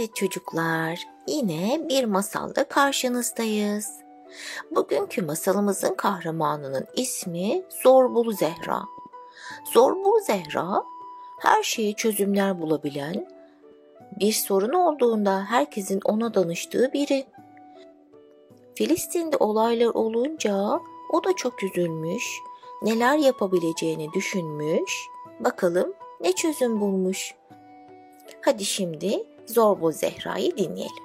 Evet çocuklar, yine bir masalda karşınızdayız. Bugünkü masalımızın kahramanının ismi Zorbul Zehra. Zorbul Zehra, her şeyi çözümler bulabilen, bir sorun olduğunda herkesin ona danıştığı biri. Filistin'de olaylar olunca o da çok üzülmüş, neler yapabileceğini düşünmüş, bakalım ne çözüm bulmuş. Hadi şimdi Zorbo Zehra'yı dinleyelim.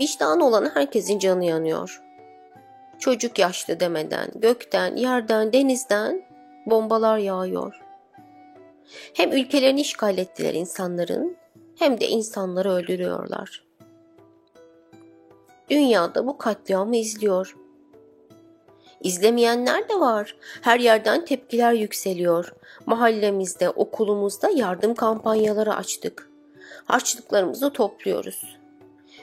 Vicdan olan herkesin canı yanıyor. Çocuk yaşlı demeden, gökten, yerden, denizden bombalar yağıyor. Hem ülkelerini işgal ettiler insanların, hem de insanları öldürüyorlar. Dünyada bu katliamı izliyor. İzlemeyenler de var. Her yerden tepkiler yükseliyor. Mahallemizde, okulumuzda yardım kampanyaları açtık. Harçlıklarımızı topluyoruz.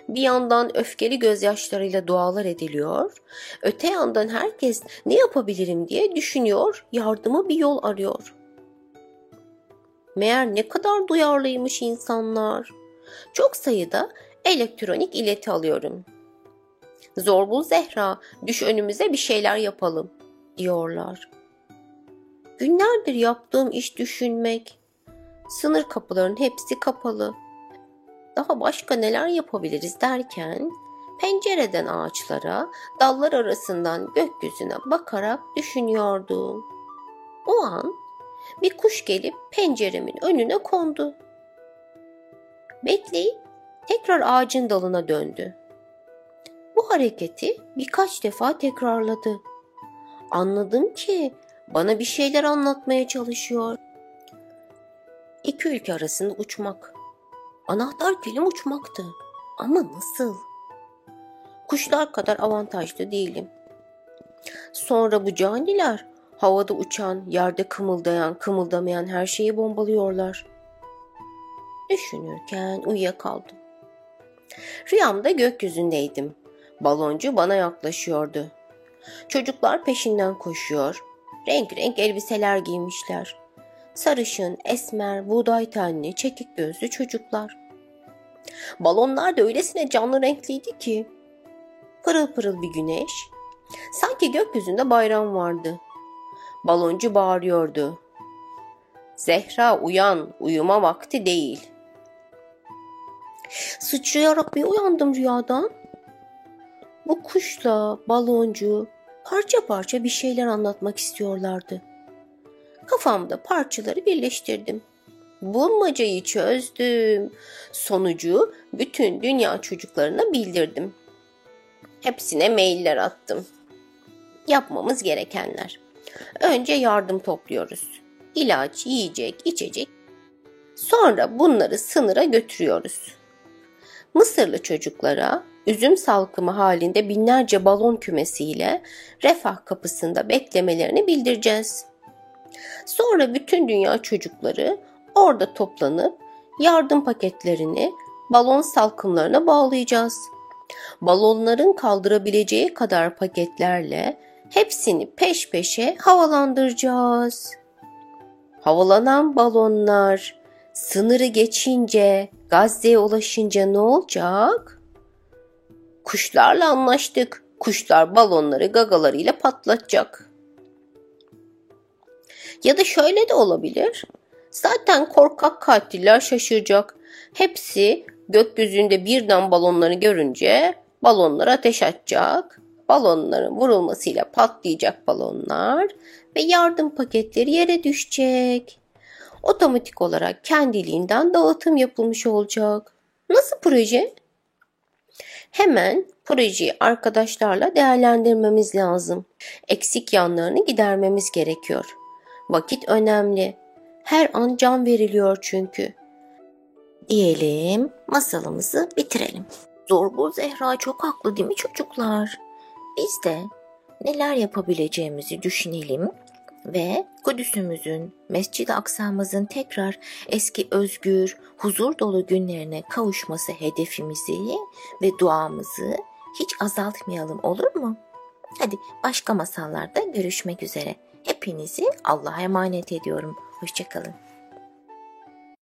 Bir yandan öfkeli gözyaşlarıyla dualar ediliyor, öte yandan herkes ne yapabilirim diye düşünüyor, yardıma bir yol arıyor. Meğer ne kadar duyarlıymış insanlar. Çok sayıda elektronik ileti alıyorum. Zorbul Zehra, düş önümüze bir şeyler yapalım, diyorlar. Günlerdir yaptığım iş düşünmek. Sınır kapılarının hepsi kapalı. Daha başka neler yapabiliriz derken pencereden ağaçlara, dallar arasından gökyüzüne bakarak düşünüyordum. O an bir kuş gelip penceremin önüne kondu. Bekleyip tekrar ağacın dalına döndü. Bu hareketi birkaç defa tekrarladı. Anladım ki bana bir şeyler anlatmaya çalışıyor. İki ülke arasında uçmak. Anahtar kelim uçmaktı. Ama nasıl? Kuşlar kadar avantajlı değilim. Sonra bu caniler havada uçan, yerde kımıldayan, kımıldamayan her şeyi bombalıyorlar. Düşünürken uyuyakaldım. Rüyamda gökyüzündeydim. Baloncu bana yaklaşıyordu. Çocuklar peşinden koşuyor. Renk renk elbiseler giymişler. Sarışın, esmer, buğday tenli, çekik gözlü çocuklar. Balonlar da öylesine canlı renkliydi ki. Pırıl pırıl bir güneş. Sanki gökyüzünde bayram vardı. Baloncu bağırıyordu. Zehra uyan, uyuma vakti değil. Sıçrayarak bir uyandım rüyadan. Bu kuşla baloncu parça parça bir şeyler anlatmak istiyorlardı. Kafamda parçaları birleştirdim. Bulmacayı çözdüm. Sonucu bütün dünya çocuklarına bildirdim. Hepsine mailler attım. Yapmamız gerekenler. Önce yardım topluyoruz. İlaç, yiyecek, içecek. Sonra bunları sınıra götürüyoruz. Mısırlı çocuklara üzüm salkımı halinde binlerce balon kümesiyle refah kapısında beklemelerini bildireceğiz. Sonra bütün dünya çocukları orada toplanıp yardım paketlerini balon salkımlarına bağlayacağız. Balonların kaldırabileceği kadar paketlerle hepsini peş peşe havalandıracağız. Havalanan balonlar sınırı geçince, Gazze'ye ulaşınca ne olacak? Kuşlarla anlaştık. Kuşlar balonları gagalarıyla patlatacak. Ya da şöyle de olabilir. Zaten korkak katiller şaşıracak. Hepsi gökyüzünde birden balonları görünce balonlara ateş atacak. Balonların vurulmasıyla patlayacak balonlar ve yardım paketleri yere düşecek. Otomatik olarak kendiliğinden dağıtım yapılmış olacak. Nasıl proje? Hemen projeyi arkadaşlarla değerlendirmemiz lazım. Eksik yanlarını gidermemiz gerekiyor. Vakit önemli. Her an can veriliyor çünkü. Diyelim masalımızı bitirelim. Zorbul Zehra çok haklı değil mi çocuklar? Biz de neler yapabileceğimizi düşünelim ve Kudüs'ümüzün, Mescid-i Aksa'mızın tekrar eski özgür, huzur dolu günlerine kavuşması hedefimizi ve duamızı hiç azaltmayalım olur mu? Hadi başka masallarda görüşmek üzere. Hepinizi Allah'a emanet ediyorum. Hoşçakalın.